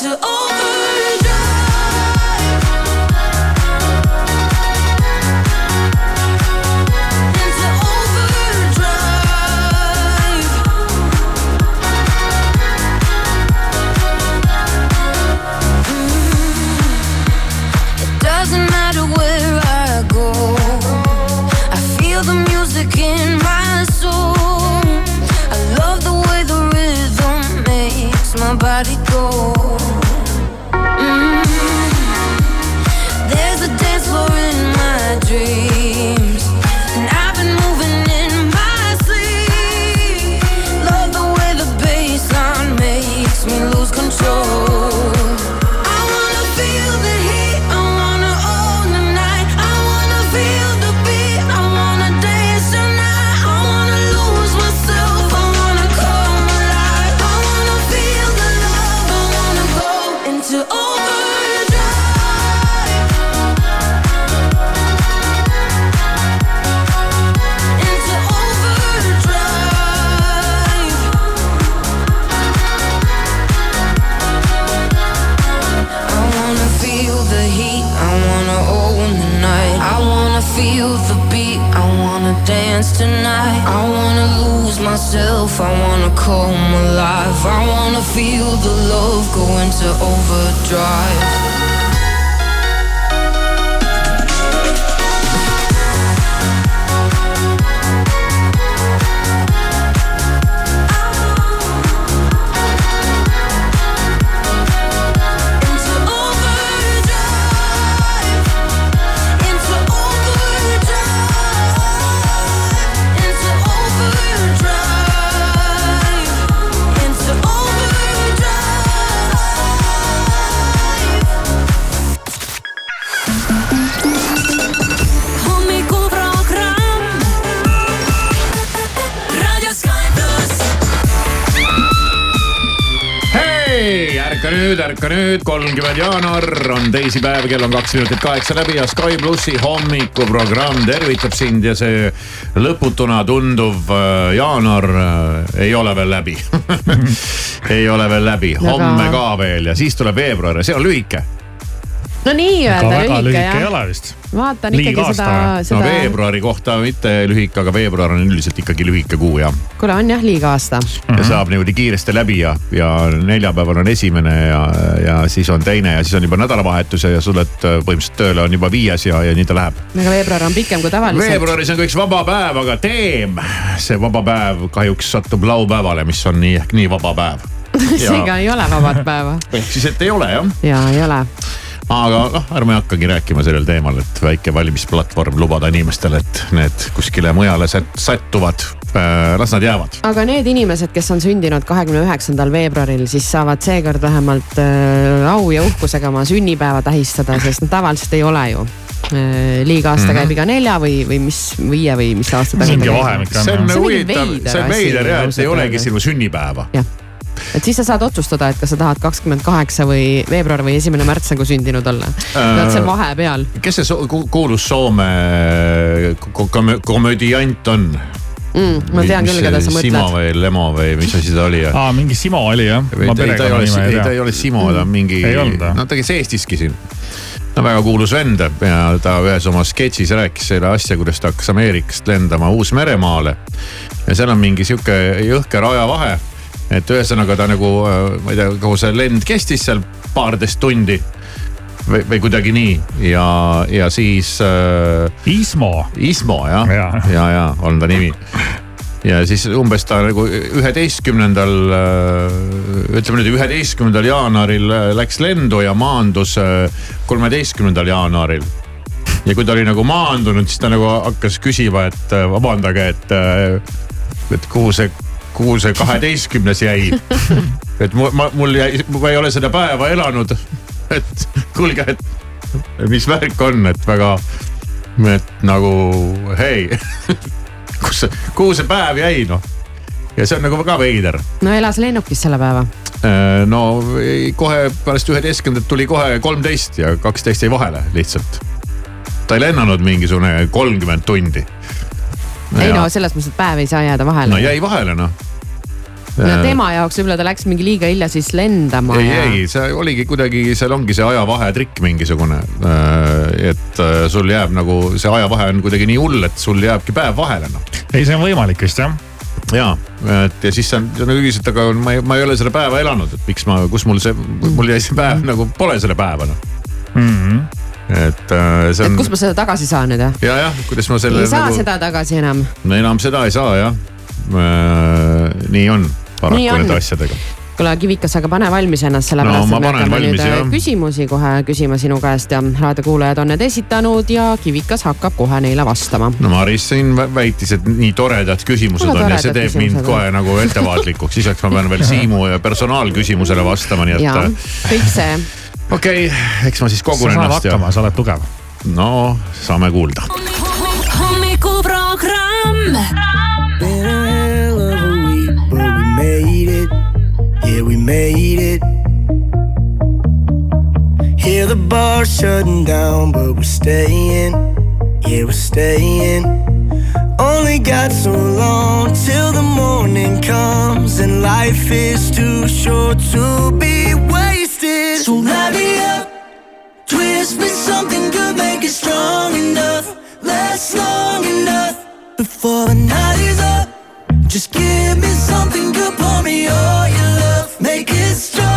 to over dry. nüüd, ärka nüüd, kolmkümmend jaanuar on teisipäev, kell on kaks minutit kaheksa läbi ja Sky plussi hommikuprogramm tervitab sind ja see lõputuna tunduv äh, jaanuar äh, ei ole veel läbi ei ole veel läbi, homme ka veel ja siis tuleb veebruar ja see on lühike. No nii-öelda väga lühike lühike jah. vaatan Liiga ikkagi aasta seda, või? no seda, veebruari kohta mitte lühike, aga veebruar on üldiselt ikkagi lühike kuu jah. kuule on jah liiga aasta. ja saab niimoodi kiiresti läbi ja, ja neljapäeval on esimene ja, ja siis on teine ja siis on juba nädalavahetus ja sa tuled äh, põhimõtteliselt tööle on juba viies ja, ja nii ta läheb. aga veebruar on pikem kui tavaliselt. veebruaris on üks vaba päev, aga teem, see vaba päev kahjuks satub laupäevale, mis on nii ehk nii vaba päev. seega ei ole vabat päeva ehk siis, et ei ole jah, ja ei ole. Aga noh, ärme hakkagi rääkima sellel teemal, et väike valimisplatvorm lubada inimestele, et need kuskile mujale sät- sättuvad, las nad jäävad. aga need inimesed, kes on sündinud kahekümne üheksandal veebruaril, siis saavad seekord vähemalt äh, au ja uhkusega oma sünnipäeva tähistada, sest noh, tavaliselt ei ole ju äh, liiga aasta Mhm. käib iga nelja või, või mis viie või mis aasta tagasi. mingi vahemik see on jah. See on mingi huvitav, see on veider ja, et ei olegi sinu sünnipäeva. Et siis sa saad otsustada, et kas sa tahad kakskümmend kaheksa või veebruar või esimene märts nagu sündinud olla. oled seal vahepeal. kes see so ku- kuulus Soome ko- kom- komödiant on? Mm, ma tean küll, keda sa Simo mõtled. või Lemo või mis asi ta oli? aa, mingi Simo oli jah. ei, ma ta ei ole, ei ta ei. ole Simo, ta on mingi, olnud või? no ta käis Eestiski siin. no väga kuulus vend ja ta ühes oma sketšis rääkis selle asja, kuidas ta hakkas Ameerikast lendama Uus-Meremaale. ja seal on mingi sihuke jõhker ajavahe. Et ühesõnaga ta nagu, ma ei tea, kaua see lend kestis seal paarteist tundi või, või kuidagi nii ja, ja siis äh, Ismo. Ismo jah, ja, Jaa. ja, ja on ta nimi. ja siis umbes ta nagu üheteistkümnendal, ütleme nüüd üheteistkümnendal jaanuaril äh, läks lendu ja maandus äh, kolmeteistkümnendal jaanuaril. ja kui ta oli nagu maandunud, siis ta nagu hakkas küsima, et äh, vabandage, et, et kuhu see, kuhu see kaheteistkümnes jäi. et ma, mul jäi, ma ei ole seda päeva elanud. et kuulge, et mis värk on, et väga, et nagu hei, kus see, kuhu see päev jäi noh. ja see on nagu ka veider. no elas lennukis selle päeva. no ei, kohe pärast üheteistkümnendat tuli kohe kolmteist ja kaksteist jäi vahele lihtsalt. ta ei lennanud mingisugune kolmkümmend tundi. ei no selles mõttes, et päev ei saa jääda vahele no jäi vahele noh. No tema jaoks võib-olla ta läks mingi liiga hilja siis lendama. ei ja..., ei, see oligi kuidagi, seal ongi see ajavahetrikk mingisugune. et sul jääb nagu see ajavahe on kuidagi nii hull, et sul jääbki päev vahele noh. ei, see on võimalik vist jah ja, et ja siis sa nagu küsisid, aga ma ei, ma ei ole selle päeva elanud, et miks ma, kus mul see, mul jäi see päev nagu pole selle päeva noh mm. -hmm. et äh, see on. et kust ma seda tagasi saan nüüd jah? ja, jah, kuidas ma selle. ei saa nagu... seda tagasi enam. no enam seda ei saa jah äh,. nii on paraku nende asjadega kuule Kivikas, aga pane valmis ennast, sellepärast no, et me hakkame valmis, nüüd äh, jah. küsimusi kohe küsima sinu käest ja raadiokuulajad on need esitanud ja Kivikas hakkab kohe neile vastama. no Maris siin väitis, et nii toredad küsimused Väga on ja see teeb mind kohe on. nagu ettevaatlikuks, lisaks ma pean veel Siimu ja personaalküsimusele vastama, nii et. ja kõik see. okei okay,, eks ma siis kogun sa saad ennast hakkama, sa oled tugev. no saame kuulda. hommikuprogramm. Yeah, we made it. Hear the bar shutting down, but we're staying. Yeah, we're staying. Only got so long till the morning comes, and life is too short to be wasted. So light me up, twist me something good, make it strong enough, last long enough before the night is up. Just give me something good, pour me all. Make it strong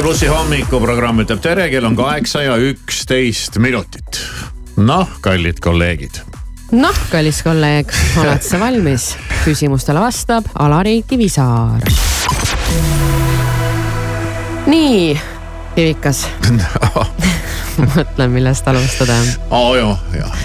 Sky plussi hommikuprogramm ütleb tere, kell on kaheksa ja üksteist minutit. noh, kallid kolleegid, noh, kallis kolleeg, oled sa valmis? küsimustele vastab Alari Kivisaar. nii, Kivikas, mõtlen, millest alustada. aa jah, jah,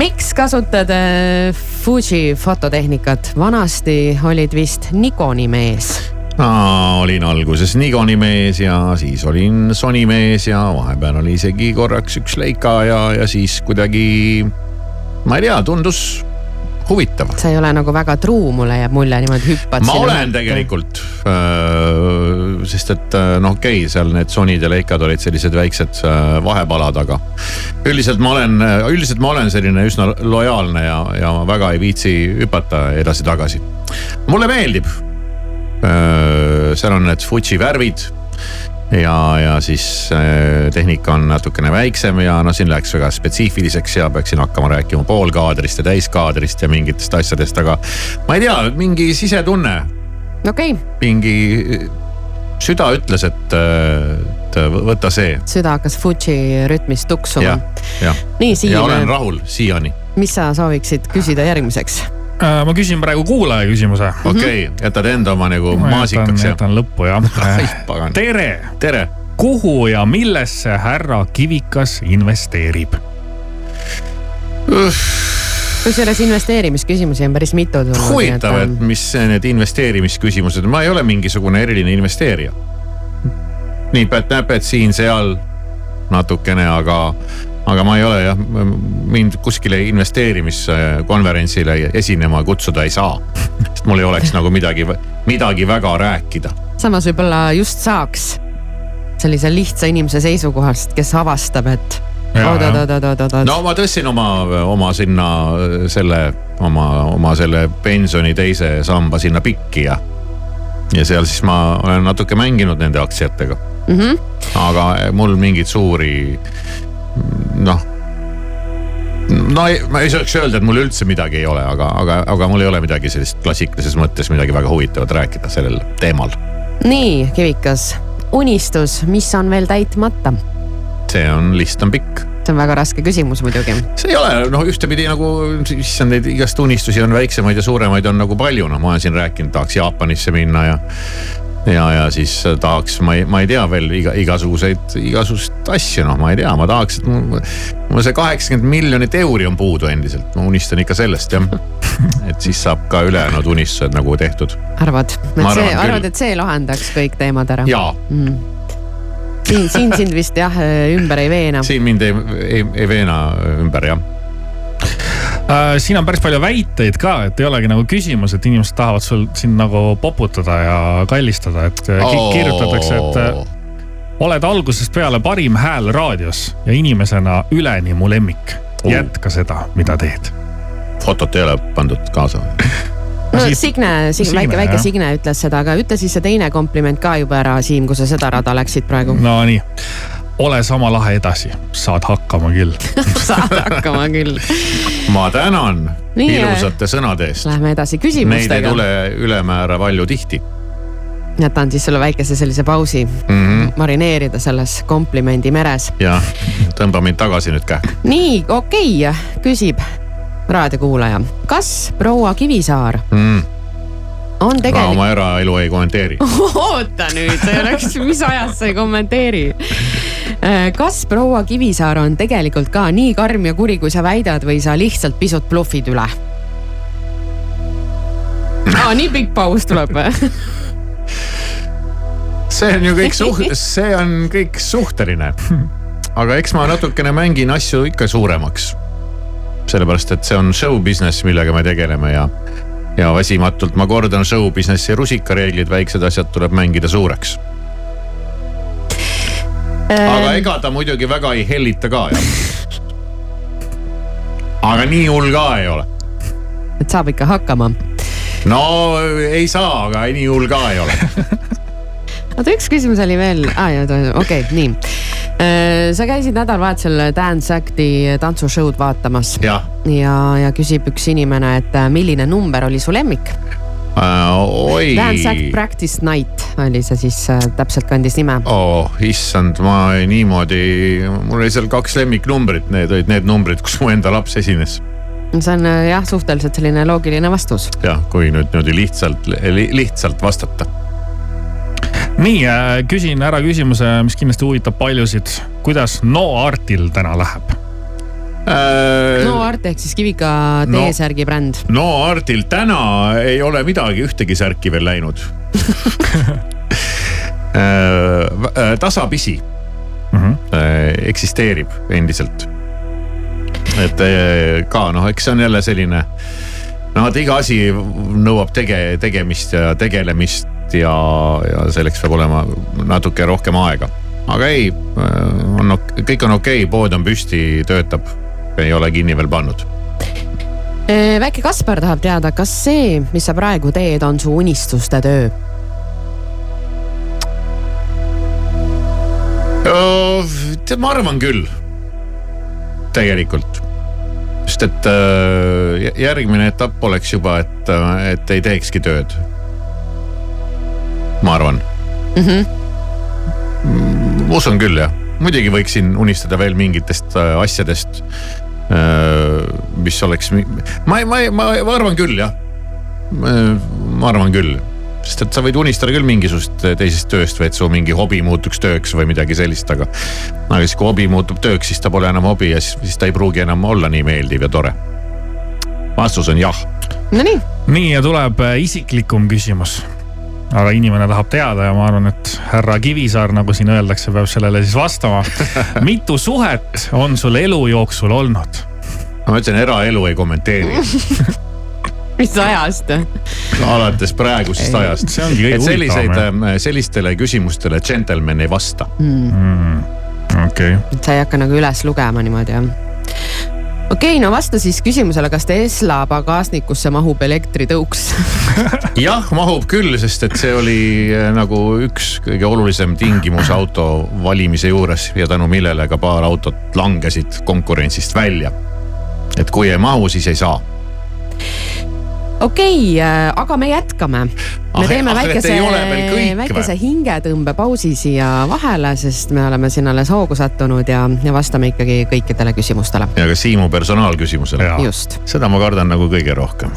miks kasutad äh, Fuji fototehnikat? vanasti olid vist Nikoni mees. Olin alguses Nikoni mees ja siis olin Sony mees ja vahepeal oli isegi korraks üks Leica ja, ja siis kuidagi ma ei tea, tundus huvitav sa ei ole nagu väga truu, mulle jääb mulje niimoodi hüppad. ma olen. tegelikult, sest et äh, noh, okei okay,, seal need Sonyd ja Leicad olid sellised väiksed äh, vahepalad, aga üldiselt ma olen, üldiselt ma olen selline üsna lojaalne ja, ja ma väga ei viitsi hüpata edasi-tagasi. mulle meeldib. Seal on need Fuji värvid ja, ja siis äh, tehnika on natukene väiksem ja noh, siin läks väga spetsiifiliseks ja peaksin hakkama rääkima poolkaadrist ja täiskaadrist ja mingitest asjadest, aga ma ei tea, mingi sisetunne, okei okay., mingi süda ütles, et, et võta see. süda hakkas Fuji rütmis tuksuma nii, ja olen Siim, rahul siiani. mis sa sooviksid küsida järgmiseks? Äh, ma küsin praegu kuulaja küsimuse. okei okay,, jätad enda oma nagu maasikaks ja. jätan lõppu jah pagan. tere, tere. kuhu ja millesse härra Kivikas investeerib? kusjuures investeerimisküsimusi on päris mitu tulnud. huvitav, et mis need investeerimisküsimused, ma ei ole mingisugune eriline investeerija. nipet-näpet siin-seal natukene, aga, aga ma ei ole jah, mind kuskile investeerimiskonverentsile esinema kutsuda ei saa. sest mul ei oleks nagu midagi, midagi väga rääkida. samas võib-olla just saaks sellise lihtsa inimese seisukohast, kes avastab, et oot-oot-oot-oot-oot. no ma tõstsin oma, oma sinna selle, oma, oma selle pensioni teise samba sinna pikki ja. ja seal siis ma olen natuke mänginud nende aktsiatega mm. -hmm. aga mul mingeid suuri. No ei, ma ei saaks öelda, et mul üldse midagi ei ole, aga, aga, aga mul ei ole midagi sellist klassikalises mõttes midagi väga huvitavat rääkida sellel teemal. nii, Kivikas, unistus, mis on veel täitmata? see on, list on pikk see on väga raske küsimus muidugi. see ei ole noh, ühtepidi nagu, issand neid igast unistusi on väiksemaid ja suuremaid on nagu palju, noh, ma olen siin rääkinud, tahaks Jaapanisse minna ja. ja, ja siis tahaks, ma ei, ma ei tea veel iga, igasuguseid, igasuguseid asju, noh, ma ei tea, ma tahaks, et mul, mul see kaheksakümmend miljonit euri on puudu endiselt, ma unistan ikka sellest jah. et siis saab ka ülejäänud unistused nagu tehtud arvad, et see, arvad, et see lahendaks kõik teemad ära? ja siin, siin sind vist jah ümber ei veena. siin mind ei, ei, ei veena ümber jah. Äh, siin on päris palju väiteid ka, et ei olegi nagu küsimus, et inimesed tahavad sul sind nagu poputada ja kallistada, et ki- kirjutatakse, et äh, oled algusest peale parim hääl raadios ja inimesena üleni mu lemmik. Oh. jätka seda, mida teed. fotot ei ole pandud kaasa. no Signe, Signe, Signe, väike, väike. Signe ütles seda, aga ütle siis see teine kompliment ka juba ära, Siim, kui sa seda rada läksid praegu. Nonii, ole sama lahe edasi, saad hakkama küll. saad hakkama küll. ma tänan Nii, ilusate sõnade eest. Lähme edasi Neid ei küsimustega. tule ülemäära palju tihti jätan siis sulle väikese sellise pausi mm. -hmm. marineerida selles komplimendi meres. ja tõmba mind tagasi nüüd kähku. nii, okei okay,, küsib raadiokuulaja, kas proua Kivisaar Mm. On ma tegelikult oma eraelu ei kommenteeri. oota nüüd, see oleks, mis ajast sa ei kommenteeri. kas proua Kivisaar on tegelikult ka nii karm ja kuri, kui sa väidad või sa lihtsalt pisut bluffid üle? aa, nii pikk paus tuleb või? see on ju kõik suht-, see on kõik suhteline. aga eks ma natukene mängin asju ikka suuremaks. sellepärast, et see on show business, millega me tegeleme ja, ja väsimatult ma kordan show business'i rusikareeglid, väiksed asjad tuleb mängida suureks. aga ega ta muidugi väga ei hellita ka jah. aga nii hull ka ei ole. et saab ikka hakkama. no ei saa, aga nii hull ka ei ole. oota, üks küsimus oli veel ah,, okei okay,, nii. sa käisid nädalavahetusel Dance Acti tantsushow'd vaatamas jah ja, ja küsib üks inimene, et äh, milline number oli su lemmik? äh,, oi. Dance Act Practice Night oli see siis äh, täpselt kandis nime. oh issand, ma niimoodi, mul oli seal kaks lemmiknumbrit, need olid need numbrid, kus mu enda laps esines. see on äh, jah, suhteliselt selline loogiline vastus. jah, kui nüüd niimoodi lihtsalt li,, lihtsalt vastata. nii, küsin ära küsimuse, mis kindlasti huvitab paljusid. kuidas No Artil täna läheb? no Art ehk siis Kivika No. T-särgi bränd. no Artil täna ei ole midagi, ühtegi särki veel läinud. tasapisi Mhm. äh, eksisteerib endiselt. et äh, ka noh, eks see on jälle selline, no et iga asi nõuab tege-, tegemist ja tegelemist ja, ja selleks peab olema natuke rohkem aega. aga ei, on, kõik on okei okay,, pood on püsti, töötab, ei ole kinni veel pannud väike Kaspar tahab teada, kas see, mis sa praegu teed, on su unistuste töö? tead, ma arvan küll. tegelikult. sest et äh, järgmine etapp oleks juba, et, et ei teekski tööd. Ma arvan mm. -hmm. usun küll jah, muidugi võiksin unistada veel mingitest äh, asjadest äh,. mis oleks, ma ma ma ma arvan küll jah. ma arvan küll sest et sa võid unistada küll mingisugust teisest tööst või et su mingi hobi muutuks tööks või midagi sellist, aga. aga siis, kui hobi muutub tööks, siis ta pole enam hobi ja siis, siis ta ei pruugi enam olla nii meeldiv ja tore. vastus on jah. Nonii, nii ja tuleb äh, isiklikum küsimus. Aga inimene tahab teada ja ma arvan, et härra Kivisaar, nagu siin öeldakse, peab sellele siis vastama. mitu suhet on sul elu jooksul olnud? ma ütlesin, eraelu ei kommenteeri mis ajast? alates praegusest ajast. et selliseid huvitavam,, sellistele küsimustele džentelmen ei vasta. okei, sa ei hakka nagu üles lugema niimoodi jah? Okei okay,, no vasta siis küsimusele, kas Tesla pagasnikusse mahub elektritõuks? jah, mahub küll, sest et see oli äh, nagu üks kõige olulisem tingimus auto valimise juures ja tänu millele ka paar autot langesid konkurentsist välja. et kui ei mahu, siis ei saa. Okei okay,, aga me jätkame. me Ah, teeme ah, väikese väikese hingetõmbepausi siia vahele, sest me oleme siin alles hoogu sattunud ja, ja vastame ikkagi kõikidele küsimustele. ja ka Siimu personaalküsimusele. Just. seda ma kardan nagu kõige rohkem.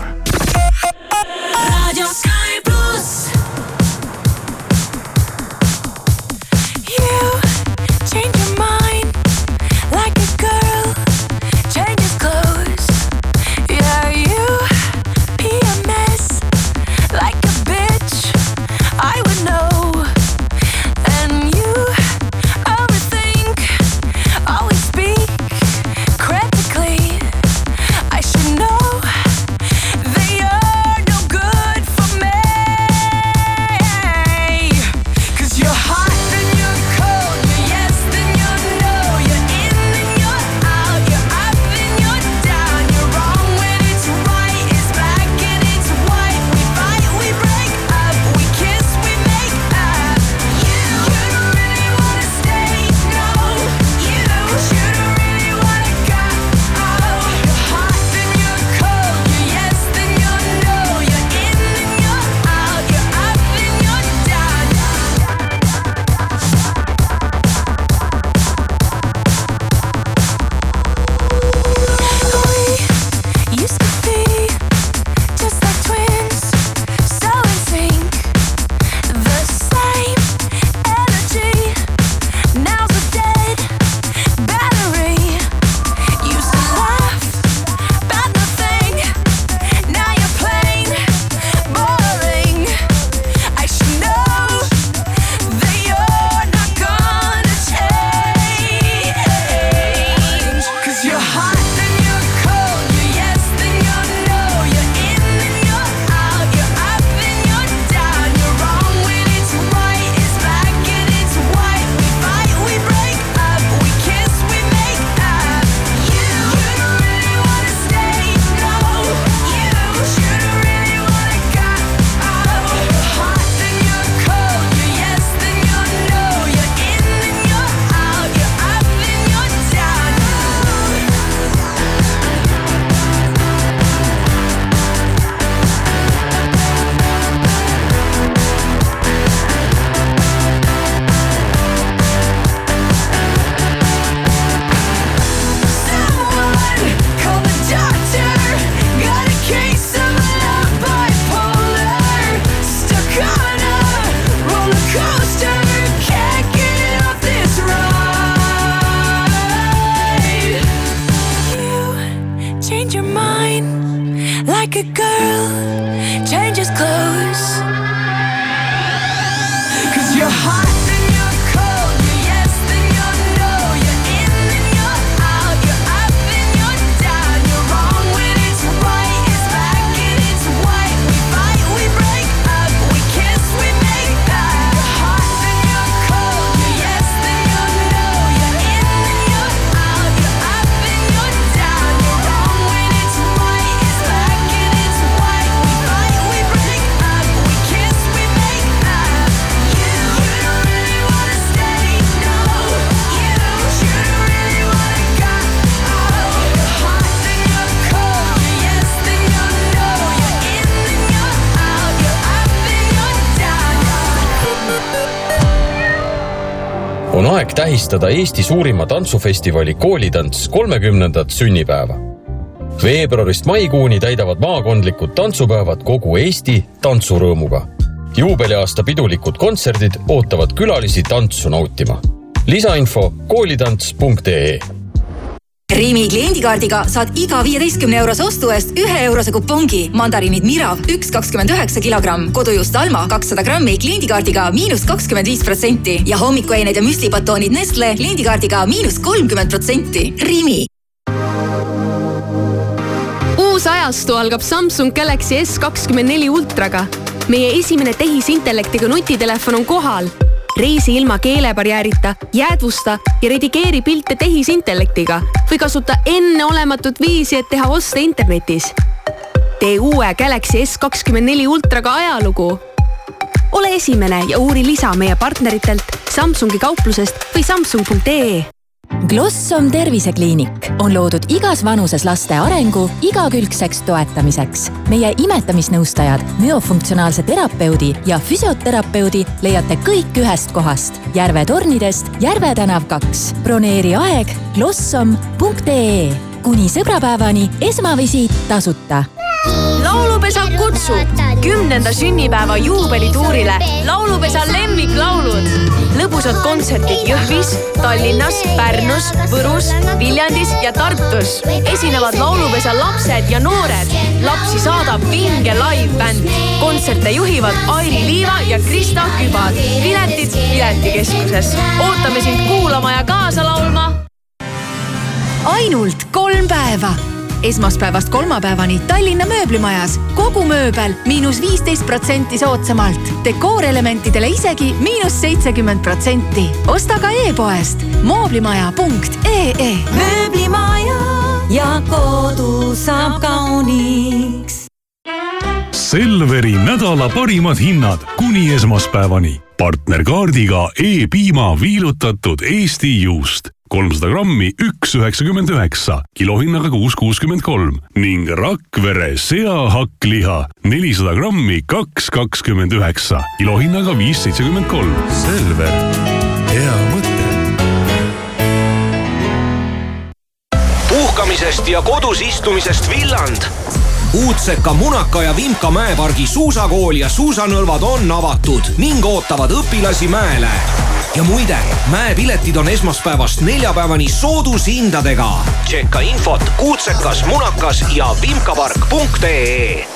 Tähistada Eesti suurima tantsufestivali Koolitants kolmekümnendat sünnipäeva. veebruarist maikuuni täidavad maakondlikud tantsupäevad kogu Eesti tantsurõõmuga. juubeliaasta pidulikud kontserdid ootavad külalisi tantsu nautima. lisainfo koolitants.ee Rimi kliendikaardiga saad iga viieteistkümne eurose ostu eest ühe eurose kupongi. mandariinid Mirav üks kakskümmend üheksa kilogramm, kodujuust Alma kakssada grammi kliendikaardiga miinus kakskümmend viis protsenti ja hommikuained ja müslibatoonid Nestle kliendikaardiga miinus kolmkümmend protsenti. Rimi. uus ajastu algab Samsung Galaxy S kakskümmend neli ultraga. meie esimene tehisintellektiga nutitelefon on kohal. Reisi ilma keelebarjäärita, jäädvusta ja redigeeri pilte tehisintellektiga või kasuta enneolematut viisi, et teha oste internetis. tee uue Galaxy S kakskümmend neli ultraga ajalugu. ole esimene ja uuri lisa meie partneritelt Samsungi kauplusest või samsung.ee Glossom tervisekliinik on loodud igas vanuses laste arengu igakülgseks toetamiseks. meie imetamisnõustajad, müofunktsionaalse terapeudi ja füsioterapeudi leiate kõik ühest kohast. Järve tornidest Järve tänav kaks. broneeri aeg glossom.ee kuni sõbrapäevani esmavisiit tasuta laulupesa kutsub kümnenda sünnipäeva juubelituurile laulupesa lemmiklaulud. lõbusad kontserdid Jõhvis, Tallinnas, Pärnus, Võrus, Viljandis ja Tartus. esinevad laulupesa lapsed ja noored. lapsi saadab vinge live-bänd. kontserte juhivad Airi Liiva ja Krista Kübar. piletid Piletikeskuses. ootame sind kuulama ja kaasa laulma ainult kolm päeva esmaspäevast kolmapäevani Tallinna mööblimajas kogu mööbel miinus viisteist protsenti soodsamalt. dekoorelementidele isegi miinus seitsekümmend protsenti. osta ka e-poest mooblimaja.ee. mööblimaja ja kodu saab kauniks. Selveri nädala parimad hinnad kuni esmaspäevani. partnerkaardiga E-piima viilutatud Eesti juust kolmsada grammi, üks üheksakümmend üheksa, kilohinnaga kuus kuuskümmend kolm ning Rakvere seahakkliha nelisada grammi, kaks kakskümmend üheksa, kilohinnaga viis seitsekümmend kolm. Selver, hea mõte. puhkamisest ja kodus istumisest Villand. Uudseka, Munaka ja Vimka mäepargi suusakool ja suusanõlvad on avatud ning ootavad õpilasi mäele. ja muide, mäepiletid on esmaspäevast neljapäevani soodushindadega. tšekka infot Uudsekas, Munakas ja vimkapark.ee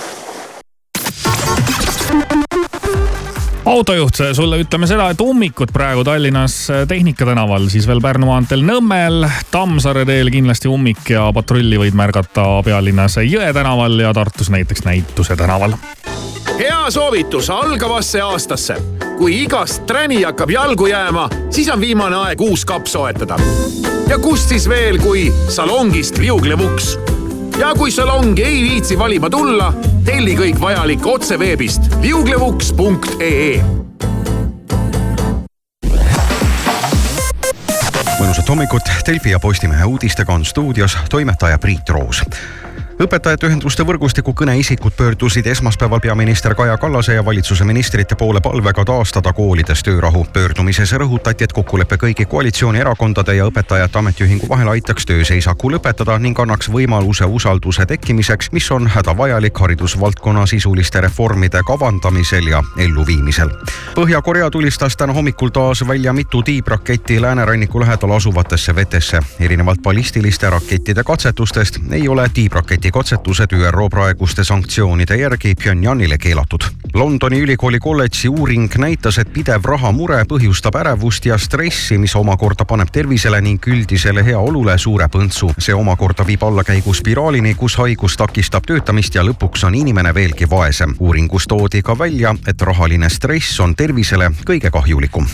autojuht, sulle ütleme seda, et ummikud praegu Tallinnas Tehnika tänaval, siis veel Pärnu maanteel Nõmmel, Tammsaare teel kindlasti ummik ja patrulli võid märgata pealinnas Jõe tänaval ja Tartus näiteks Näituse tänaval. hea soovitus algavasse aastasse. kui igast träni hakkab jalgu jääma, siis on viimane aeg uus kapp soetada. ja kust siis veel, kui salongist liuglevuks. Ja kui salongi ei viitsi valima tulla, telli kõik vajalik otse veebist liuglevuks.ee mõnusat hommikut, Delfi ja Postimehe uudistega on stuudios toimetaja Priit Roos õpetajate ühenduste võrgustiku kõneisikud pöördusid esmaspäeval peaminister Kaja Kallase ja valitsuse ministrite poole palvega taastada koolides töörahu. pöördumises rõhutati, et kokkulepe kõigi koalitsioonierakondade ja õpetajate ametiühingu vahel aitaks tööseisaku lõpetada ning annaks võimaluse usalduse tekkimiseks, mis on hädavajalik haridusvaldkonna sisuliste reformide kavandamisel ja elluviimisel. Põhja-Korea tulistas täna hommikul taas välja mitu tiibraketti lääneranniku lähedal asuvatesse vetesse. erinevalt ballistiliste rakettide katsetustest ei ole tiibraketi katsetused ÜRO praeguste sanktsioonide järgi Pyongyangile keelatud. Londoni ülikooli kolledži uuring näitas, et pidev rahamure põhjustab ärevust ja stressi, mis omakorda paneb tervisele ning üldisele heaolule suure põntsu. see omakorda viib allakäiguspiraalini, kus haigus takistab töötamist ja lõpuks on inimene veelgi vaesem. uuringus toodi ka välja, et rahaline stress on tervisele kõige kahjulikum.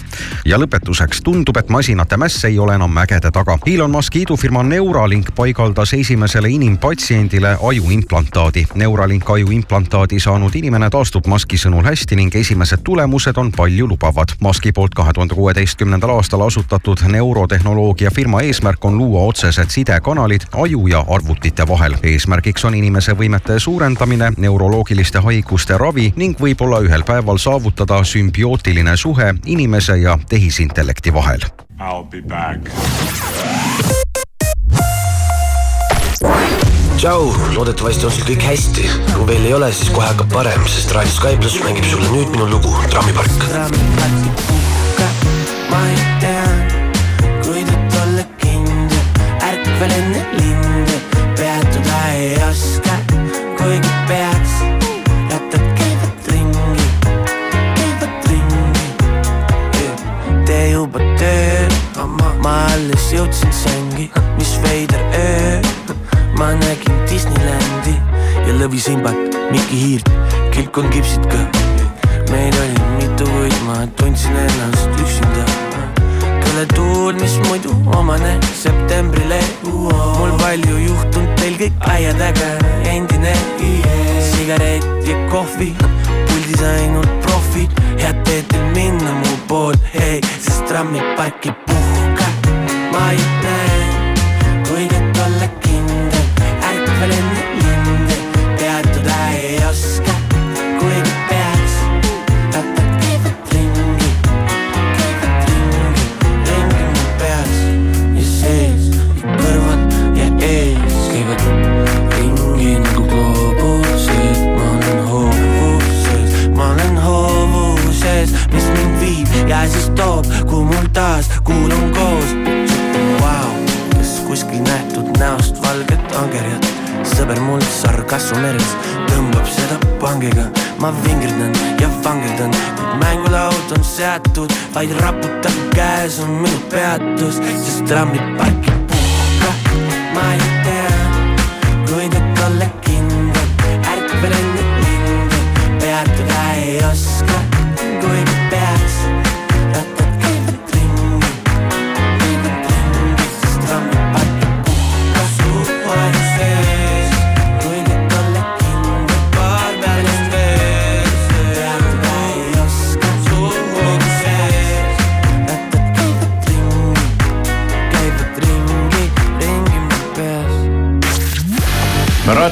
ja lõpetuseks tundub, et masinate mäss ei ole enam mägede taga. Elon Muski idufirma Neuralink paigaldas esimesele inimpatsiendile ajuimplantaadi. Neuralink ajuimplantaadi saanud inimene taastub Muski sõnul hästi ning esimesed tulemused on paljulubavad. Muski poolt kahe tuhande kuueteistkümnendal aastal asutatud neurotehnoloogia firma eesmärk on luua otsesed sidekanalid aju ja arvutite vahel. eesmärgiks on inimese võimete suurendamine, neuroloogiliste haiguste ravi ning võib-olla ühel päeval saavutada sümbiootiline suhe inimese ja tehisintellekti vahel. I'll be back. Tšau, loodetavasti on sul kõik hästi. kui veel ei ole, siis kohe hakkab parem, sest Raadio Sky pluss mängib sulle nüüd minu lugu Trammipark. ma ei tea,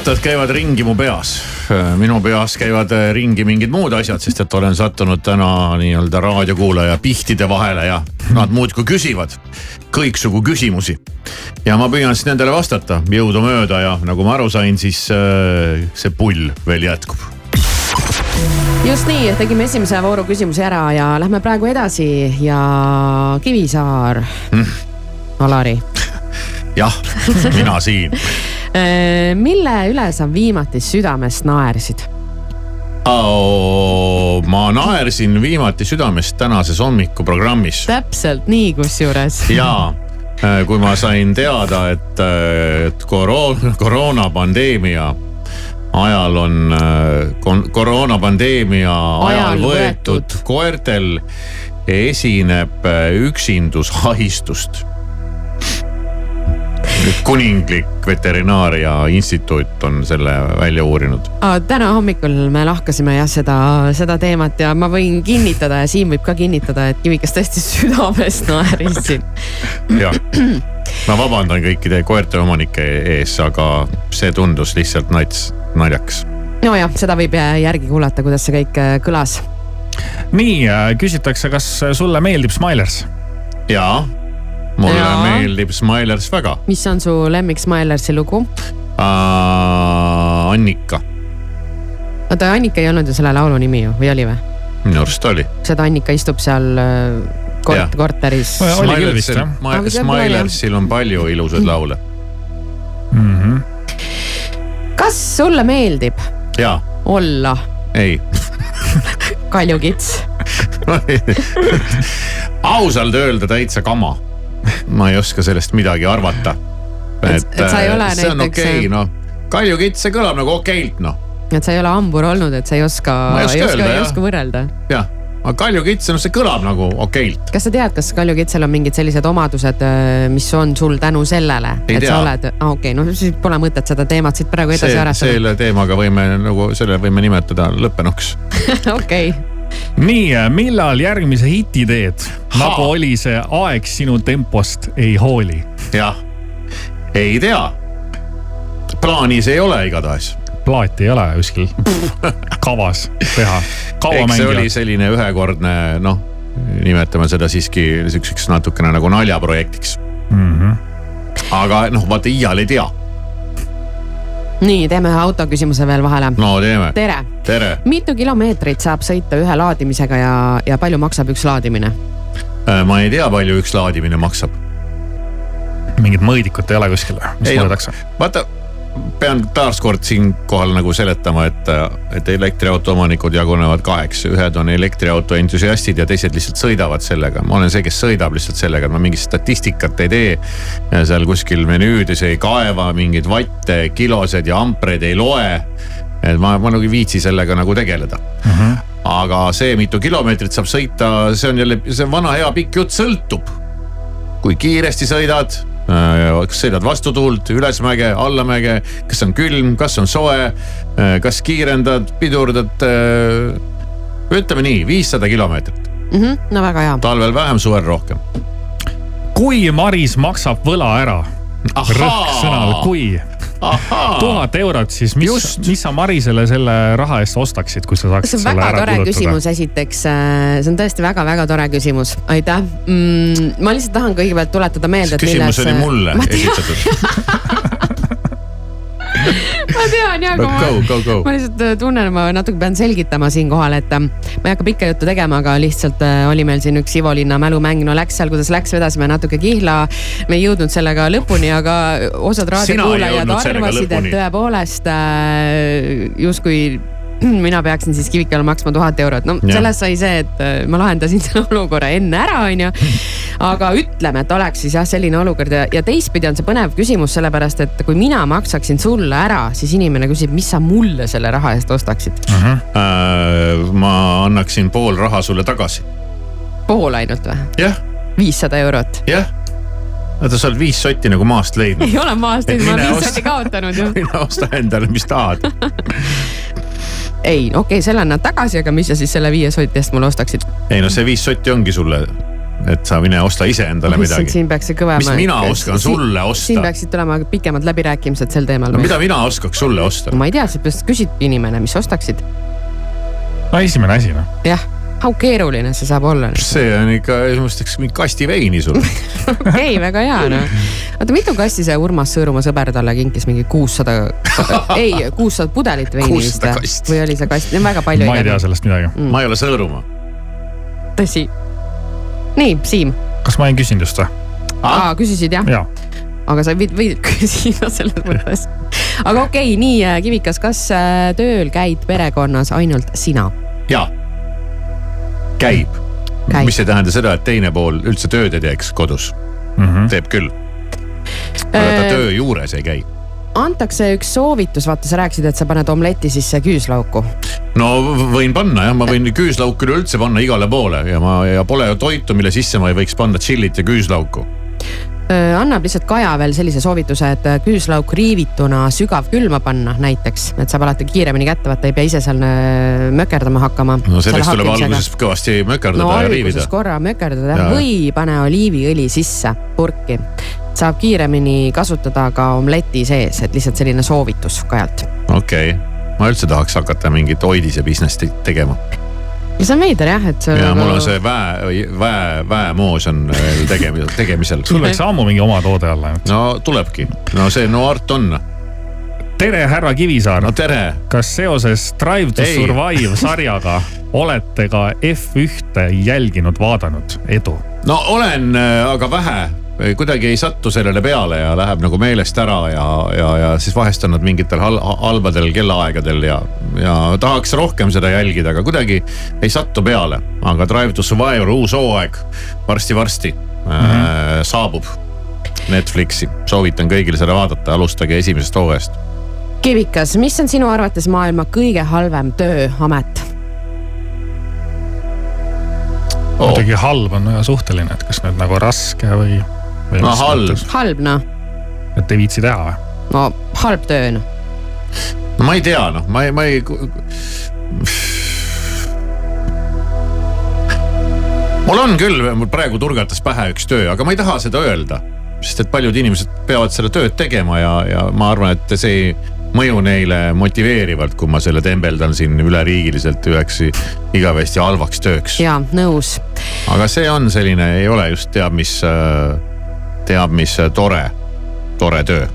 rattad käivad ringi mu peas. minu peas käivad ringi mingid muud asjad, sest et olen sattunud täna nii-öelda raadiokuulaja pihtide vahele ja nad muudkui küsivad kõiksugu küsimusi. ja ma püüan siis nendele vastata jõudumööda ja nagu ma aru sain, siis äh, see pull veel jätkub. just nii, tegime esimese vooru küsimusi ära ja lähme praegu edasi ja Kivisaar mm., Alari. jah, mina siin mille üle sa viimati südamest naersid? oh,. ma naersin viimati südamest tänases hommikuprogrammis täpselt nii, kusjuures. ja kui ma sain teada, et, et koroona, koroonapandeemia ajal on koroonapandeemia ajal, Ajal võetud võetud. koertel esineb üksindushahistust. Kuninglik veterinaaria instituut on selle välja uurinud. täna hommikul me lahkasime jah seda, seda teemat ja ma võin kinnitada ja Siim võib ka kinnitada, et Kivikas tõesti südamest naerisin. jah, ma vabandan kõikide koerte omanike ees, aga see tundus lihtsalt nats, naljakas. nojah, seda võib järgi kuulata, kuidas see kõik äh, kõlas. nii, küsitakse, kas sulle meeldib Smilers? jaa, mulle Jaa. meeldib Smilers väga mis on su lemmik Smilersi lugu? uh,. Annika, oota, Annika ei olnud ju selle laulu nimi ju või oli või? minu arust oli. seda Annika istub seal äh, kort- korteris. Smilersil on palju ilusaid laule. Mhm. kas sulle meeldib jaa, olla ei kaljukits? ausalt öelda täitsa kama. Ma ei oska sellest midagi arvata. Et- et sa ei ole see on näiteks- okei okay,, noh. kaljukits, see kõlab nagu okeilt, noh. et sa ei ole hambur olnud, et sa ei oska, ei oska ei oska, ei oska võrrelda. jah, aga kaljukits, noh, see kõlab nagu okeilt. kas sa tead, kas kaljukitsel on mingid sellised omadused, mis on sul tänu sellele, et tea. sa oled, okei okay,, no siis pole mõtet seda teemat siit praegu edasi arendada. selle teemaga võime nagu, selle võime nimetada lõppenuks. okei, nii, millal järgmise hiti teed? nagu oli see Aeg sinu tempost ei hooli. jah, ei tea. plaanis ei ole igatahes. plaati ei ole kuskil kavas teha. eks see oli selline ühekordne, noh, nimetame seda siiski siukseks natukene nagu naljaprojektiks. Mhm. aga noh, vaata iial ei tea. Nii teeme ühe autoküsimuse veel vahele. no teeme. tere, tere. mitu kilomeetrit saab sõita ühe laadimisega ja, ja palju maksab üks laadimine? Äh, ma ei tea, palju üks laadimine maksab. mingit mõõdikut ei ole kuskil, mis Ei, no. mõõdetakse? vaata, pean taaskord siinkohal nagu seletama, et, et elektriauto omanikud jagunevad kaheks, ühed on elektriauto entusiastid ja teised lihtsalt sõidavad sellega. ma olen see, kes sõidab lihtsalt sellega, ma mingit statistikat ei tee. seal kuskil menüüdes ei kaeva mingeid vatte, kilosid ja ampreid ei loe. et ma, ma nagu ei viitsi sellega nagu tegeleda aga see, mitu kilomeetrit saab sõita, see on jälle, see on vana hea pikk jutt, sõltub. kui kiiresti sõidad, kas sõidad vastu tuult, ülesmäge, allamäge, kas on külm, kas on soe, kas kiirendad, pidurdad. ütleme nii, viissada kilomeetrit, Mhm, no väga hea. talvel vähem, suvel rohkem. kui Maris maksab võla ära, rõhk sõnal kui, tuhat eurot, siis mis, mis sa Marisele selle raha eest ostaksid, kui sa see saaksid on selle väga ära tore kulutada? küsimus, esiteks see on tõesti väga-väga tore küsimus, aitäh mm,. ma lihtsalt tahan kõigepealt tuletada meelde, et küsimus oli mulle ma tean, esitatud. ma tean ja, No aga go, go, go. ma lihtsalt äh, tunnen, ma natuke pean selgitama siinkohal, et äh, ma ei hakka pikka juttu tegema, aga lihtsalt äh, oli meil siin üks Ivo Linna mälumäng, no läks seal, kuidas läks, vedasime natuke kihla. me ei jõudnud sellega lõpuni, aga osad raadiokuulajad arvasid, et tõepoolest äh, justkui mina peaksin siis Kivikale maksma tuhat eurot, no Jah. sellest sai see, et äh, ma lahendasin selle olukorra enne ära, onju. aga ütleme, et oleks siis jah, selline olukord ja, ja teistpidi on see põnev küsimus, sellepärast et kui mina maksaksin sulle ära, siis inimene küsib, mis sa mulle selle raha eest ostaksid. Äh, ma annaksin pool raha sulle tagasi. pool ainult või? jah, viissada eurot. jah. vaata, sa oled viis sotti nagu maast leidnud. ei ole maast leidnud, ma olen osta- viissati kaotanud ju. mine osta endale, mis tahad. ei, okei okay,, selle annan tagasi, aga mis sa siis selle viie soti eest mulle ostaksid? ei no see viis sotti ongi sulle, et sa mine osta ise endale midagi. siin peaks see kõvema. mis mina oskan sulle siin osta? peaksid tulema pikemad läbirääkimised sel teemal no. mida mina oskaks sulle osta? ma ei tea, seepärast küsibki inimene, mis ostaksid. no esimene asi noh. jah, how keeruline see saab olla? see on ikka, ma ostaks mingi kasti veini sulle. okei, väga hea noh. oota, mitu kasti see Urmas Sõõrumaa sõber talle kinkis, mingi kuussada, ei, kuussada pudelit veini vist 600 või oli see kast, väga palju. ma ei tea sellest midagi. Mm. ma ei ole Sõõrumaa. tõsi. nii, Siim, kas ma ei küsinud just või? aa, küsisid jah? jaa. aga sa võid, võid küsida selles mõttes. aga okei okay,, nii äh, Kivikas, kas äh, tööl käid perekonnas ainult sina? jaa, käib, Käib. mis ei tähenda seda, et teine pool üldse tööd ei teeks kodus mm. -hmm. teeb küll. aga ta Äh, töö juures ei käi. antakse üks soovitus, vaata, sa rääkisid, et sa paned omleti sisse küüslauku. no võin panna jah, ma võin küüslauku üleüldse panna igale poole ja ma ja pole ju toitu, mille sisse ma ei võiks panna tšillit ja küüslauku. Annab lihtsalt Kaja veel sellise soovituse, et äh, küüslauk riivituna sügavkülma panna näiteks, et saab alati kiiremini kätte võtta, ei pea ise seal äh, mökerdama hakkama. no selleks tuleb alguses kõvasti mökerdada no ja riivida. korra mökerdada Jaa. või pane oliiviõli sisse purki. saab kiiremini kasutada ka omleti sees, et lihtsalt selline soovitus Kajalt. okei okay., ma üldse tahaks hakata mingit hoidise business'i tegema see on veider jah, et see ja mul on see väe, väe, väemoos on veel tegemisel, tegemisel. sul läks ammu mingi oma toode alla. no tulebki, no see no art on. tere, härra Kivisaar. no tere. kas seoses Drive to Ei. Survive sarjaga olete ka F1-te jälginud, vaadanud, edu? no olen, aga vähe, kuidagi ei sattu sellele peale ja läheb nagu meelest ära ja, ja, ja siis vahest on nad mingitel hal halbadel kellaaegadel ja, ja tahaks rohkem seda jälgida, aga kuidagi ei sattu peale. aga Drive to Survivor uus hooaeg varsti-varsti mm -hmm. äh, saabub Netflixi, soovitan kõigil seda vaadata, alustage esimesest hooajast. Kivikas, mis on sinu arvates maailma kõige halvem tööamet? oh.. muidugi halb on väga suhteline, et kas nüüd nagu raske või. No halb. halb noh. et ei viitsi teha või? no halb töö noh. no ma ei tea noh, ma ei, ma ei. mul on küll, mul praegu turgatas pähe üks töö, aga ma ei taha seda öelda. sest et paljud inimesed peavad seda tööd tegema ja, ja ma arvan, et see ei mõju neile motiveerivalt, kui ma selle tembeldan siin üleriigiliselt üheks igavesti halvaks tööks. ja nõus. aga see on selline, ei ole just teab mis, teab mis tore, tore töö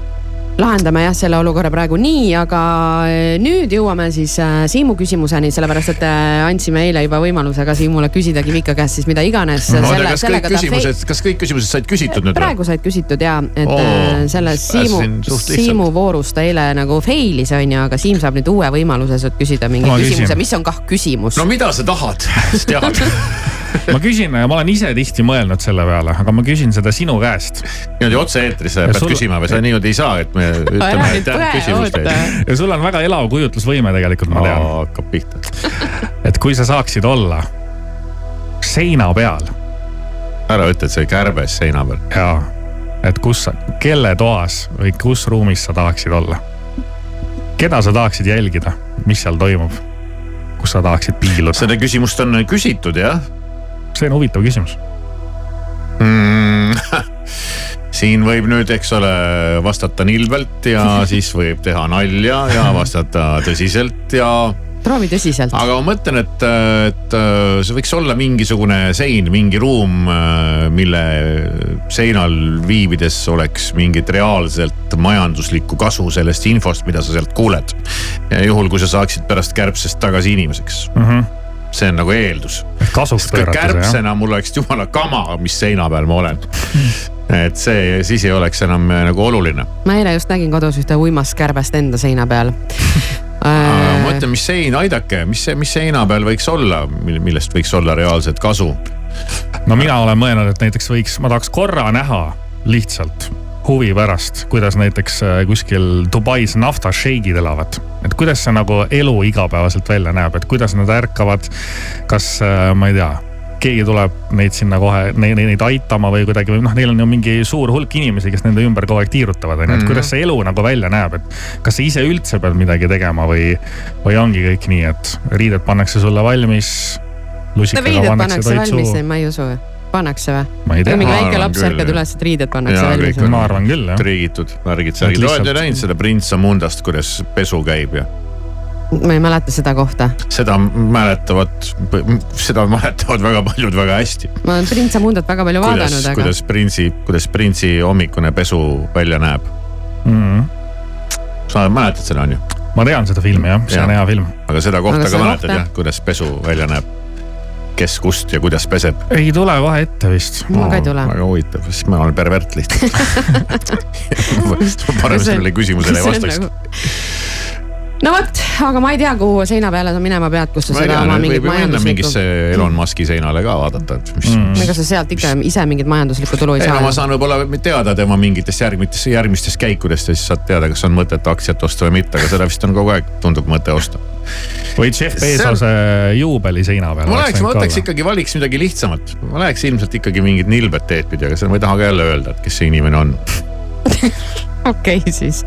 lahendame jah selle olukorra praegu nii, aga eh, nüüd jõuame siis äh, Siimu küsimuseni, sellepärast et äh, andsime eile juba võimaluse ka Siimule küsida Kivika käest siis mida iganes. kas kõik küsimused, kas kõik küsimused said küsitud nüüd? praegu said küsitud ja, et oh, selles Siimu, Siimu voorus ta eile nagu fail'is on ju, aga Siim saab nüüd uue võimaluse sult küsida mingi küsimuse, mis on kah küsimus. no mida sa tahad teada ma küsin, ma olen ise tihti mõelnud selle peale, aga ma küsin seda sinu käest. niimoodi otse-eetris pead sul... küsima või sa niimoodi ei saa, et me ütleme aitäh küsimuste eest. ja sul on väga elav kujutlusvõime tegelikult, ma tean. hakkab pihta. et kui sa saaksid olla seina peal. ära ütle, et see kärbes seina peal. jaa, et kus, kelle toas või kus ruumis sa tahaksid olla? keda sa tahaksid jälgida, mis seal toimub? kus sa tahaksid piiluda? seda küsimust on küsitud jah see on huvitav küsimus mm. siin võib nüüd, eks ole, vastata nilbelt ja siis võib teha nalja ja vastata tõsiselt ja proovi tõsiselt. aga ma mõtlen, et, et see võiks olla mingisugune sein, mingi ruum, mille seinal viibides oleks mingit reaalselt majanduslikku kasu sellest infost, mida sa sealt kuuled. juhul, kui sa saaksid pärast kärbsest tagasi inimeseks mm. -hmm see on nagu eeldus. kärbsena mul oleks jumala kama, mis seina peal ma olen et see, siis ei oleks enam äh, nagu oluline. ma eile just nägin kodus ühte uimast kärbest enda seina peal ma mõtlen, mis sein, aidake, mis, mis seina peal võiks olla, millest võiks olla reaalset kasu? no mina olen mõelnud, et näiteks võiks, ma tahaks korra näha lihtsalt huvi pärast, kuidas näiteks äh, kuskil Dubais naftašeigid elavad. et kuidas see nagu elu igapäevaselt välja näeb, et kuidas nad ärkavad, kas äh, ma ei tea keegi tuleb neid sinna kohe, neid, neid aitama või kuidagi või noh, neil on ju mingi suur hulk inimesi, kes nende ümber kogu aeg tiirutavad, onju, et kuidas see elu nagu välja näeb, et. kas sa ise üldse pead midagi tegema või, või ongi kõik nii, et riided pannakse sulle valmis. no riided pannakse valmis, ma ei usu pannakse või? ma ei tea. mingi väike laps ärkab üles, et riided pannakse valmis. ma arvan küll jah. triigitud värgid, särgid, oled ju näinud seda Prints Amundast, kuidas pesu käib ja? ma ei mäleta seda kohta. seda mäletavad, seda mäletavad väga paljud väga hästi. ma olen Prints Amundat väga palju kuidas, vaadanud, aga. kuidas Printsi, kuidas Printsi hommikune pesu välja näeb mm. -hmm. sa mäletad seda, on ju? ma tean seda filmi jah, see ja. on hea film. aga seda kohta aga ka mäletad kohta? jah, kuidas pesu välja näeb? Kes, kust ja kuidas peseb? ei tule kohe ette vist. mul ka ei tule. väga huvitav, siis ma olen pervert lihtsalt parem sellele küsimusele ei vastaks nagu no vot, aga ma ei tea, kuhu seina peale sa minema pead, kus sa ma seda oma mingit majanduslikku. mingisse Elon Musk'i seinale ka vaadata, et mis mm.. ega sa sealt ikka ise mingit majanduslikku tulu ei, ei saa. No, ma saan võib-olla teada tema mingitest järgmistest, järgmistest käikudest ja siis saad teada, kas on mõtet aktsiat osta või mitte, aga seda vist on kogu aeg, tundub mõte osta. või Jeff Bezose on... juubeli seina peal. ma läheks, ma võtaks ikkagi, valiks midagi lihtsamat. ma läheks ilmselt ikkagi mingit nilbet teed pidi, aga seda ma ei taha ka jälle öelda, et kes see inimene on okei okay, siis.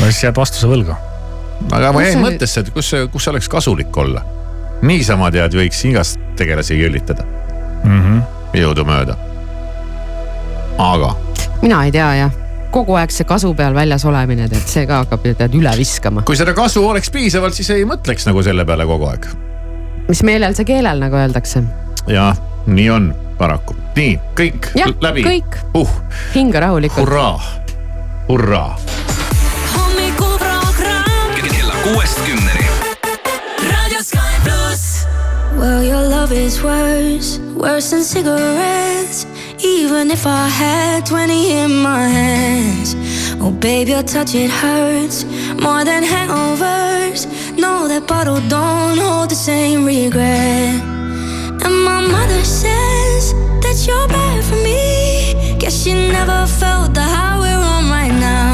no siis jääd vastuse võlgu aga ma jäin mõttesse, et kus, kus oleks kasulik olla. niisama tead, võiks igast tegelasi küllitada mm -hmm. jõudumööda. aga. mina ei tea jah kogu aeg see kasu peal väljas olemine, tead see ka hakkab tead üle viskama. kui seda kasu oleks piisavalt, siis ei mõtleks nagu selle peale kogu aeg. mis meelel see keelel, nagu öeldakse. jah, nii on paraku. nii, kõik ja, läbi. kõik uh.. hinga rahulikult. hurraa, hurraa kuuest kümneni. raadio Sky pluss. Well your love is worse, worse than cigarettes Even if I had 20 in my hands. Oh, babe, your touch, it hurts more than hangovers. No, that bottle don't hold the same regret. And my mother says that you're bad for me. Guess she never felt the high we're on right now.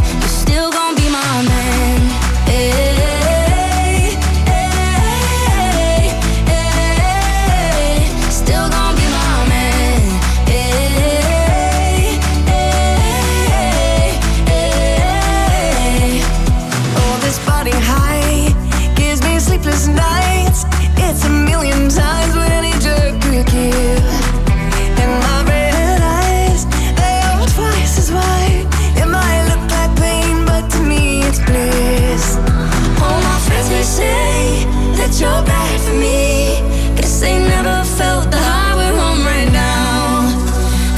for me. Guess they never felt the we're on right now.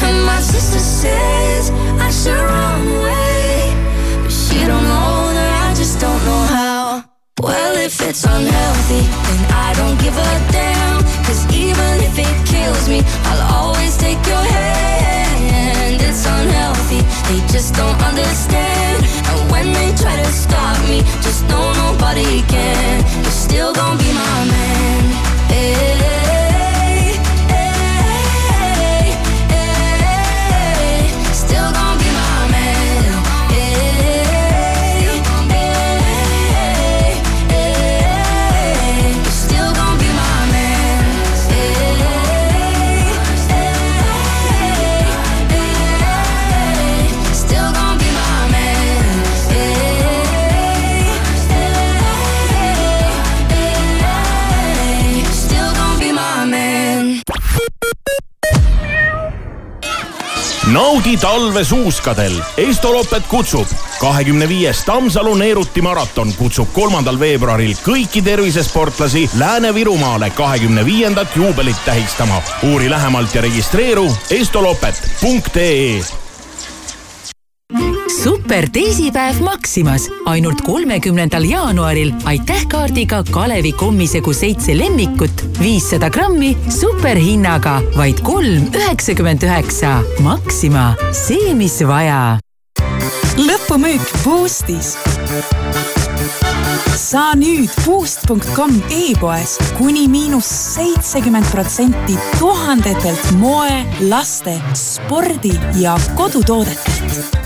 And my sister says I should run away, but she don't know that I just don't know how. Well, if it's unhealthy, then I don't give a damn. Cause even if it kills me, I'll always take your hand. It's unhealthy, they just don't understand. And when they try to stop me, just know nobody can. You're still gonna be my man. Naudi talve suuskadel, Estoloppet kutsub. kahekümne viies Tammsalu Neeruti maraton kutsub kolmandal veebruaril kõiki tervisesportlasi Lääne-Virumaale kahekümne viiendat juubelit tähistama. uuri lähemalt ja registreeru estoloppet.ee super teisipäev Maximas ainult kolmekümnendal jaanuaril aitäh kaardiga Kalevi kommisegu seitse lemmikut, viissada grammi superhinnaga vaid kolm üheksakümmend üheksa. Maxima, see, mis vaja. lõpumüük Boostis. saa nüüd boost.com e-poes kuni miinus seitsekümmend protsenti tuhandetelt moe, laste, spordi ja kodutoodetelt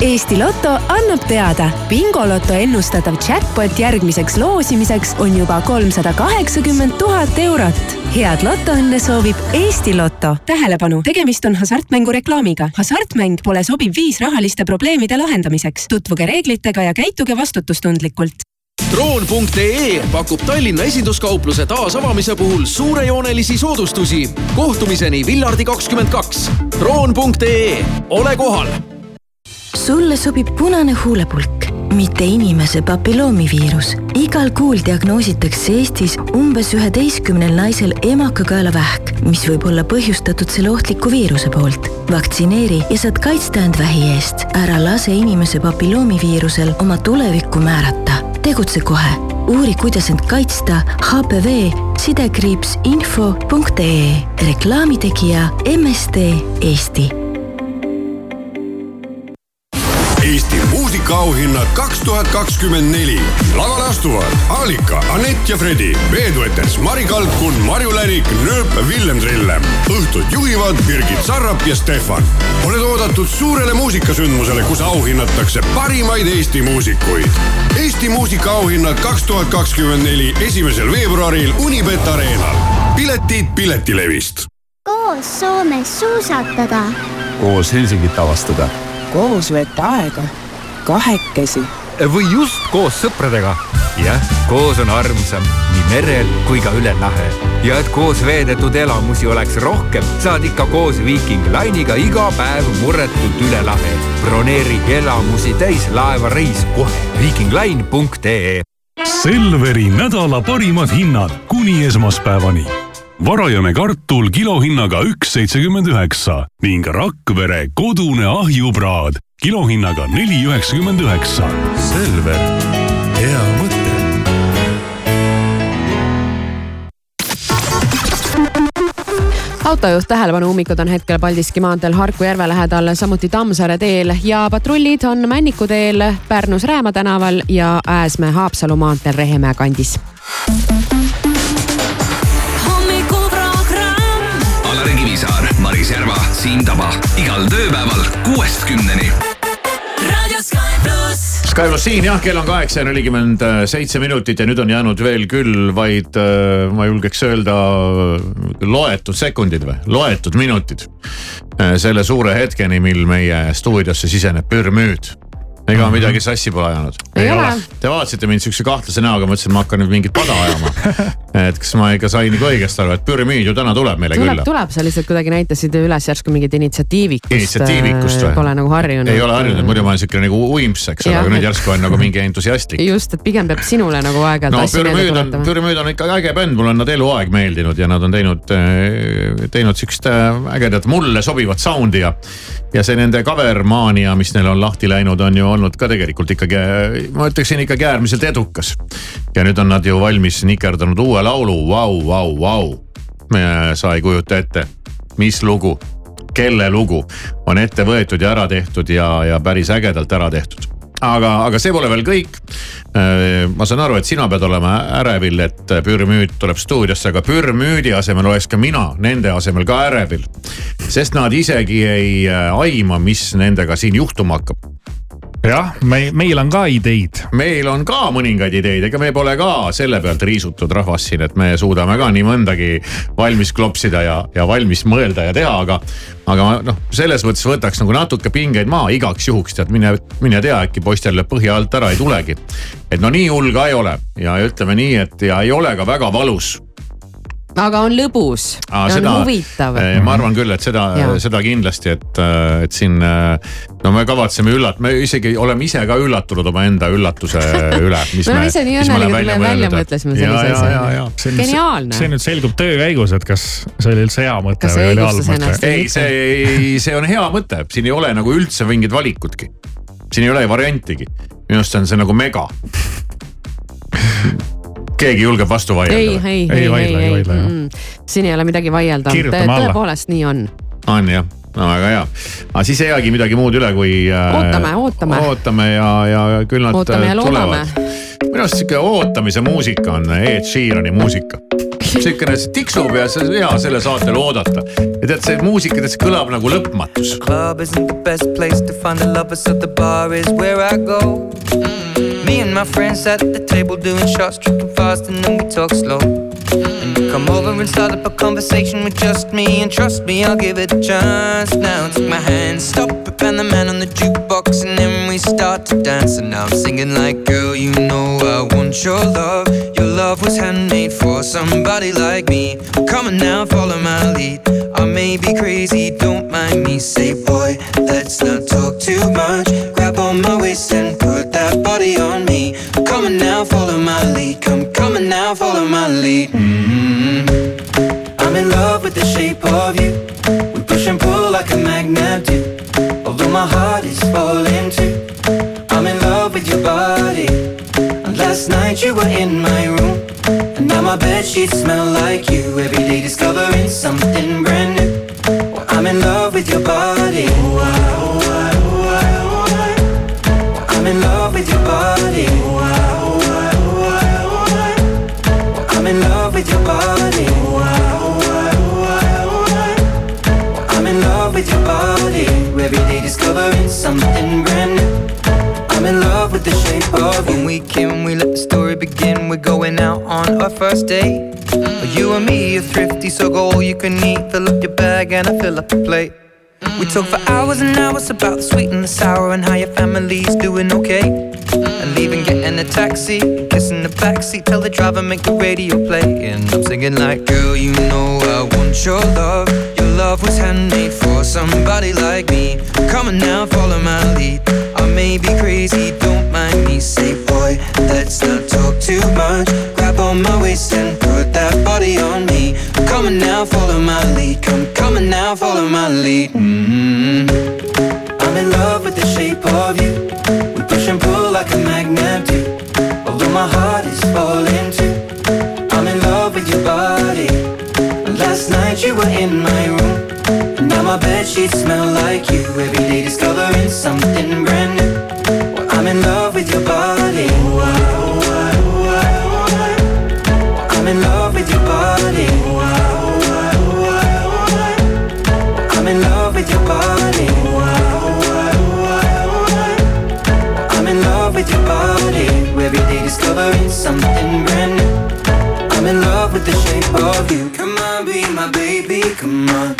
Eesti Loto annab teada, bingoloto ennustatav jackpot järgmiseks loosimiseks on juba kolmsada kaheksakümmend tuhat eurot. head lotoõnne soovib Eesti Loto. tähelepanu, tegemist on hasartmängu reklaamiga. hasartmäng pole sobiv viis rahaliste probleemide lahendamiseks. tutvuge reeglitega ja käituge vastutustundlikult droon.ee pakub Tallinna esinduskaupluse taasavamise puhul suurejoonelisi soodustusi. kohtumiseni Villardi kakskümmend kaks. droon.ee, ole kohal sulle sobib punane huulepulk, mitte inimese papilloomiviirus. igal kuul diagnoositakse Eestis umbes üheteistkümnel naisel emakakaelavähk, mis võib olla põhjustatud selle ohtliku viiruse poolt. vaktsineeri ja saad kaitsta end vähi eest. ära lase inimese papilloomiviirusel oma tulevikku määrata. tegutse kohe. uuri, kuidas end kaitsta HPV sidekriips info.ee. reklaamitegija MSD Eesti Eesti muusikaauhinnad kaks tuhat kakskümmend neli. lavale astuvad Alika, Anett ja Fredi, veeduetes Mari Kalkun, Marju Lärik, Nööp, Villem Trillem. õhtut juhivad Birgit Sarrap ja Stefan. oled oodatud suurele muusikasündmusele, kus auhinnatakse parimaid Eesti muusikuid. Eesti muusikaauhinnad kaks tuhat kakskümmend neli, esimesel veebruaril Unibet Arenal. piletid Piletilevist. koos Soomes suusatada. koos Helsingit avastada. Koos veeta aega, kahekesi või just koos sõpradega. jah, koos on armsam nii merel kui ka üle lahe. ja et koos veedetud elamusi oleks rohkem, saad ikka koos Viiking Line'iga iga päev murretult üle lahe. broneeri elamusi täis laevareis kohe viikingline.ee Selveri nädala parimad hinnad kuni esmaspäevani. Varajane kartul kilohinnaga üks seitsekümmend üheksa ning Rakvere kodune ahjupraad kilohinnaga neli üheksakümmend üheksa. Selver, hea mõte. autojuht tähelepanu, ummikud on hetkel Paldiski maanteel Harku järve lähedal, samuti Tammsaare teel ja patrullid on Männiku teel Pärnus Rääma tänaval ja Ääsmäe Haapsalu maanteel Rehemäe kandis. Siim Taba igal tööpäeval kuuest kümneni. raadio Sky pluss. Sky pluss siin jah, kell on kaheksa ja nelikümmend seitse minutit ja nüüd on jäänud veel küll vaid äh, ma julgeks öelda loetud sekundid või loetud minutid äh, selle suure hetkeni, mil meie stuudiosse siseneb pürmüüd. Ega ma midagi sassi pole ajanud. Ei ole. Te vaatasite mind siukse kahtlase näoga, mõtlesin, et ma hakkan nüüd mingit pada ajama. et kas ma ikka sain ikka õigesti aru, et pürmüüd ju täna tuleb meile tuleb, külla. tuleb, sa lihtsalt kuidagi näitasid üles järsku mingit initsiatiivikust. initsiatiivikust või? Pole nagu harjunud. ei ole harjunud, muidu ma olen siuke nagu uimps, eks ole, aga nüüd järsku on nagu mingi entusiastlik. just, et pigem peab sinule nagu aeg-ajalt no asju meelde tuletama. pürmüüd on ikka äge bänd, mulle on nad eluaeg meeldinud ja nad on teinud, teinud siukest äh, ägedat mulle sobivat sound'i ja. ja see nende cover maania, mis neil on lahti läinud, on ju olnud ka tegelikult ikkagi, ma ütleksin ikkagi äärmiselt edukas. ja nüüd on nad ju valmis nikerdanud uue laulu, vau, vau, vau. sa ei kujuta ette, mis lugu, kelle lugu on ette võetud ja ära tehtud ja, ja päris ägedalt ära tehtud aga, aga see pole veel kõik. ma saan aru, et sina pead olema ärevil, et pürmüüd tuleb stuudiosse, aga pürmüüdi asemel oleks ka mina nende asemel ka ärevil. sest nad isegi ei äh, aima, mis nendega siin juhtuma hakkab. jah, me, meil on ka ideid. meil on ka mõningaid ideid, ega me pole ka selle pealt riisutud rahvas siin, et me suudame ka nii mõndagi valmis klopsida ja, ja valmis mõelda ja teha, aga. aga ma noh, selles mõttes võtaks nagu natuke pingeid maha igaks juhuks, tead mine, mine tea, äkki poistel lööb põhja alt ära ei tulegi. et no nii hull ka ei ole ja ütleme nii, et ja ei ole ka väga valus aga on lõbus, on seda- huvitav. Ma arvan küll, et seda seda kindlasti, et, et siin no me kavatseme üllat-, me isegi oleme ise ka üllatunud omaenda üllatuse üle. Me oleme ise nii õnnelikud, et me välja mõtlesime sellise asja. Geniaalne. see nüüd selgub töö käigus, et kas see oli üldse hea mõte või oli halb mõte ei, see, see on hea mõte, siin ei ole nagu üldse mingit valikutki. siin ei ole variantigi, minu arust on see nagu mega. Keegi julgeb vastu ei, vaielda ei, ei, ei, ei, siin ei ole midagi vaielda, tõepoolest nii on. on jah, no väga hea, aga siis ei jäägi midagi muud üle, kui äh,. Ootame, ootame. ootame ja, ja küll nad ootame äh, tulevad.. minu arust sihuke ootamise muusika on Ed Sheerani muusika. siukene, see tiksub ja see on hea selle saatel oodata. ja tead, see muusika, tead see kõlab nagu lõpmatus. Club isn't the best place to find the lovers, so the bar is where I go. Me and my friends at the table doing shots, tripping fast, and then we talk slow. And you come over and start up a conversation with just me, and trust me, I'll give it a chance. Now take my hand, stop it, and the man on the jukebox, and then we start to dance. And now I'm singing like, girl, you know I want your love. Your love was handmade for somebody like me. Come on now, follow my lead. I may be crazy, don't mind me. Say, boy, let's not talk too much. Grab on my waist and Now, follow my lead. mm I'm in love with the shape of you. We push and pull like a magnet do. Although my heart is falling too. I'm in love with your body. And last night you were in my room. And now my bed sheets smell like you. Every day discovering something brand new. Well, I'm in love with your body. Oh, I, oh, I, oh, I. I'm in love something brand new. I'm in love with the shape of you. When we can, we let the story begin. We're going out on our first date. Mm. You and me are thrifty, so go all you can eat. Fill up your bag and I fill up the plate. We talk for mm. hours and hours about the sweet and the sour and how your family's doing okay. Mm. And leaving, getting a taxi, kissing the backseat, tell the driver make the radio play. And I'm singing like, girl, you know I want your love. Love was handmade for somebody like me. Come on now, follow my lead. I may be crazy, don't mind me. Say, boy, let's not talk too much. Grab on my waist and put that body on me. Come on now, follow my lead. Come, come on now, follow my lead. hmm I'm in love with the shape of you. We push and pull like a magnet do. Although my heart is falling too. I'm in love with your body. Last night you were in my room. My bed sheets smell like you. Every day discovering something brand new. Well, I'm in love with your body. I'm in love with your body. I'm in love with your body. I'm in love with your body. Every day discovering something brand new. I'm in love with the shape of you. Come on, be my baby. Come on.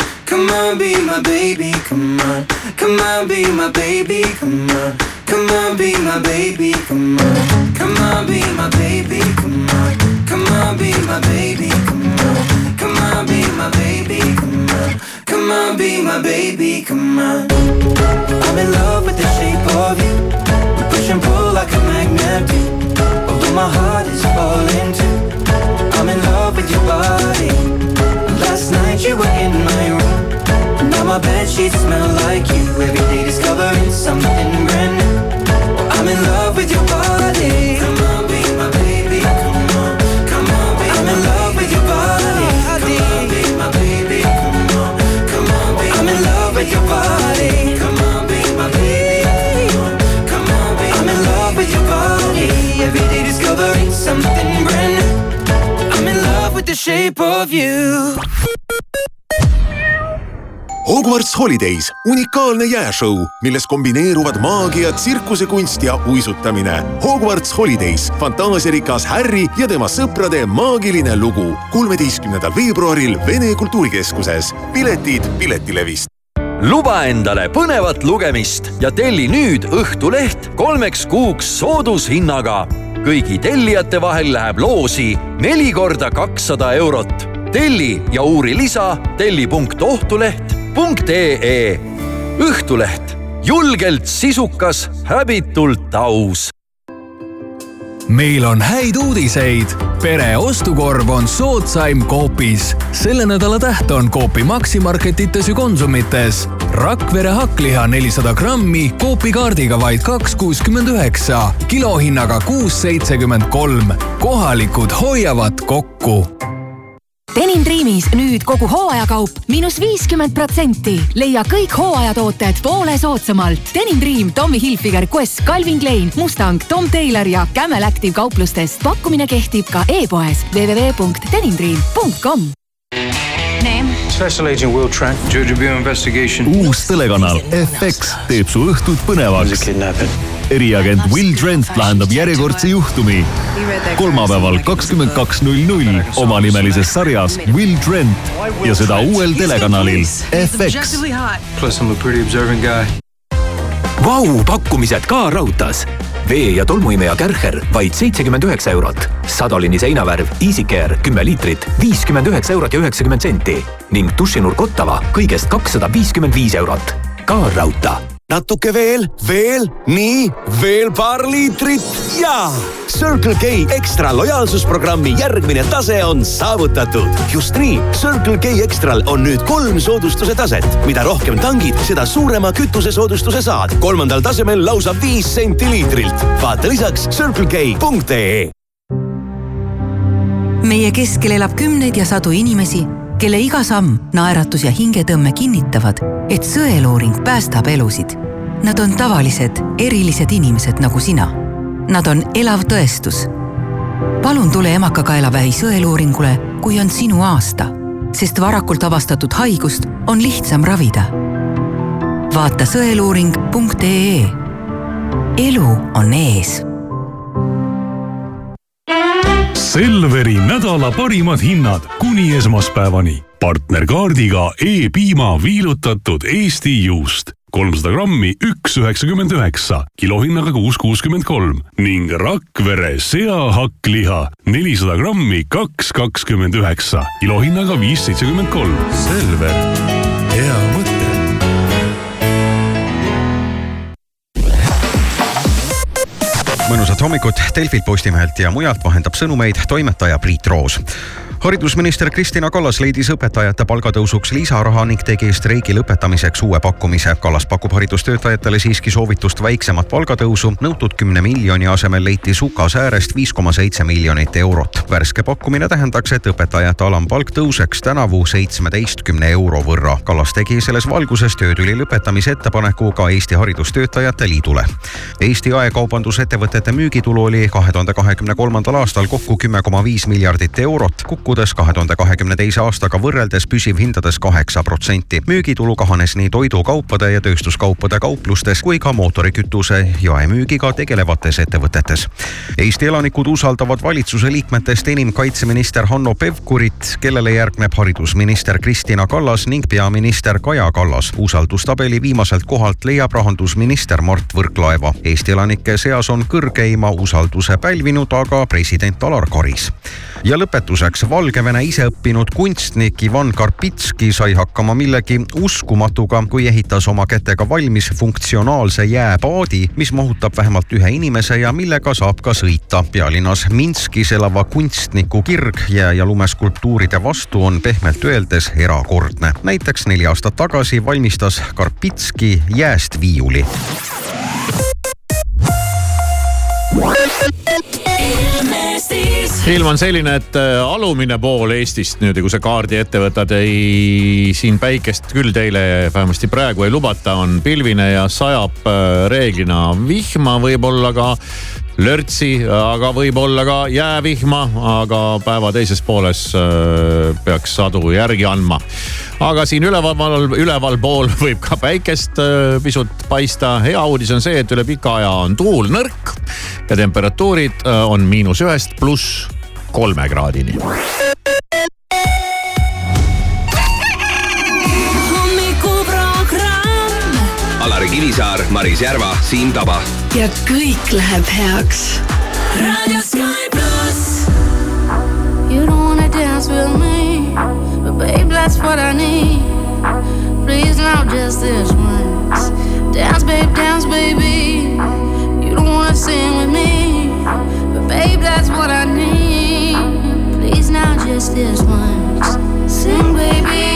On, be my baby. Come on. Come on, be my baby. Come on. Come on, be my baby. Come on. Come on, be my baby. Come on. Come on, be my baby. Come on. Come on, be my baby. Come on. Come on, be my baby. Come on. I'm in love with the shape of you. We push and pull like a magnet do. Although my heart is falling too. I'm in love with your body. Last night you were in my room. My bed sheets smell like you. Every day discovering something brand new. I'm in love with your body. Come on, be my baby. Come on, come on, be I'm in love with your body. Come on, be my baby. Come on, come on, be I'm in love with your body. Come on, be my baby. Come on, come on, be I'm in love with your body. Every day discovering something brand new. I'm in love with the shape of you. Hogwarts Holidays, unikaalne jääšõu, milles kombineeruvad maagia, tsirkusekunst ja uisutamine. Hogwarts Holidays, fantaasiarikas Harry ja tema sõprade maagiline lugu. kolmeteistkümnendal veebruaril Vene Kultuurikeskuses. piletid Piletilevist. luba endale põnevat lugemist ja telli nüüd Õhtuleht kolmeks kuuks soodushinnaga. kõigi tellijate vahel läheb loosi neli korda kakssada eurot. telli ja uuri lisa telli.ohtuleht.ee Õhtuleht, julgelt sisukas, häbitult aus meil on häid uudiseid. pere ostukorv on soodsaim Coopis. selle nädala täht on Coopi Maximarketites ja Konsumites. Rakvere hakkliha nelisada grammi Coopi kaardiga vaid kaks kuuskümmend üheksa, kilohinnaga kuus seitsekümmend kolm. kohalikud hoiavad kokku Denim Dreamis nüüd kogu hooajakaup miinus viiskümmend protsenti. leia kõik hooajatooted poole soodsamalt. Denim Dream, Tommy Hilfiger, Quest, Calvin Klein, Mustang, Tom Taylor ja Camel Active kauplustest. pakkumine kehtib ka e-poes www.denimdream.com. Special Agent Will Trent, Georgia Bureau Investigation. uus telekanal FX teeb su õhtud põnevaks. Eriagent Will Trent lahendab järjekordse juhtumi. kolmapäeval kakskümmend kaks null null omanimelises sarjas Will Trent ja seda uuel telekanalil FX. Vau, pakkumised ka raudtees. vee- ja tolmuimeja Kärcher vaid seitsekümmend üheksa eurot. Sadolini seinavärv Easycare kümme liitrit, viiskümmend üheksa eurot ja üheksakümmend senti ning dušinurk Ottava kõigest kakssada viiskümmend viis eurot. ka raudtee. Natuke veel, veel, nii, veel paar liitrit ja Circle K ekstra lojaalsusprogrammi järgmine tase on saavutatud. just nii, Circle K ekstral on nüüd kolm soodustuse taset, mida rohkem tangid, seda suurema kütusesoodustuse saad. kolmandal tasemel lausa viis senti liitrilt. vaata lisaks circlek.ee. meie keskel elab kümneid ja sadu inimesi, kelle iga samm, naeratus ja hingetõmme kinnitavad, et sõeluuring päästab elusid. Nad on tavalised, erilised inimesed nagu sina. Nad on elav tõestus. palun tule emakakaelavähi sõeluuringule, kui on sinu aasta, sest varakult avastatud haigust on lihtsam ravida. vaata sõeluuring.ee. elu on ees Selveri nädala parimad hinnad kuni esmaspäevani. partnerkaardiga E-piima viilutatud Eesti juust kolmsada grammi, üks üheksakümmend üheksa, kilohinnaga kuus kuuskümmend kolm ning Rakvere seahakkliha nelisada grammi, kaks kakskümmend üheksa, kilohinnaga viis seitsekümmend kolm. Selver, hea mõte. mõnusat hommikut Delfilt, Postimehelt ja mujalt vahendab sõnumeid toimetaja Priit Roos haridusminister Kristina Kallas leidis õpetajate palgatõusuks lisaraha ning tegi streigi lõpetamiseks uue pakkumise. Kallas pakub haridustöötajatele siiski soovitust väiksemat palgatõusu. nõutud kümne miljoni asemel leiti sukas äärest viis koma seitse miljonit eurot. värske pakkumine tähendaks, et õpetajate alampalk tõuseks tänavu seitsmeteistkümne euro võrra. Kallas tegi selles valguses töötüli lõpetamise ettepaneku ka Eesti Haridustöötajate Liidule. Eesti jaekaubandusettevõtete müügitulu oli kahe tuhande kahekümne kolmandal aastal kokku kümme koma viis miljardit eurot, kukkudes kahe tuhande kahekümne teise aastaga võrreldes püsivhindades kaheksa protsenti. müügitulu kahanes nii toidukaupade ja tööstuskaupade kauplustes kui ka mootorikütuse jaemüügiga tegelevates ettevõtetes. Eesti elanikud usaldavad valitsuse liikmetest enim kaitseminister Hanno Pevkurit, kellele järgneb haridusminister Kristina Kallas ning peaminister Kaja Kallas. usaldustabeli viimaselt kohalt leiab rahandusminister Mart Võrklaeva. Eesti elanike seas on kõrgeima usalduse pälvinud aga president Alar Karis. Ja lõpetuseks Valgevene iseõppinud kunstnik Ivan Karpitski sai hakkama millegi uskumatuga, kui ehitas oma kätega valmis funktsionaalse jääpaadi, mis mahutab vähemalt ühe inimese ja millega saab ka sõita. pealinnas Minskis elava kunstniku kirg jää ja lumeskulptuuride vastu on pehmelt öeldes erakordne. näiteks neli aastat tagasi valmistas Karpitski jääst viiuli ilm on selline, et äh, alumine pool Eestist nüüd, kui sa kaardi ette võtad, ei, siin päikest küll teile vähemasti praegu ei lubata, on pilvine ja sajab äh, reeglina vihma, võib-olla ka lörtsi, aga võib-olla ka jäävihma, aga päeva teises pooles äh, peaks sadu järgi andma. aga siin üleval, ülevalpool võib ka päikest pisut paista. hea uudis on see, et üle pika aja on tuul nõrk ja temperatuurid on miinus ühest pluss kolme kraadini. Kivisaar, Maris Järva, Siim Taba. ja kõik läheb heaks. Radio Sky pluss. You don't wanna dance with me, but babe, that's what I need. Please now just this once. Dance, babe, dance, baby. You don't wanna sing with me, but babe, that's what I need. Please now just this once. Sing, baby.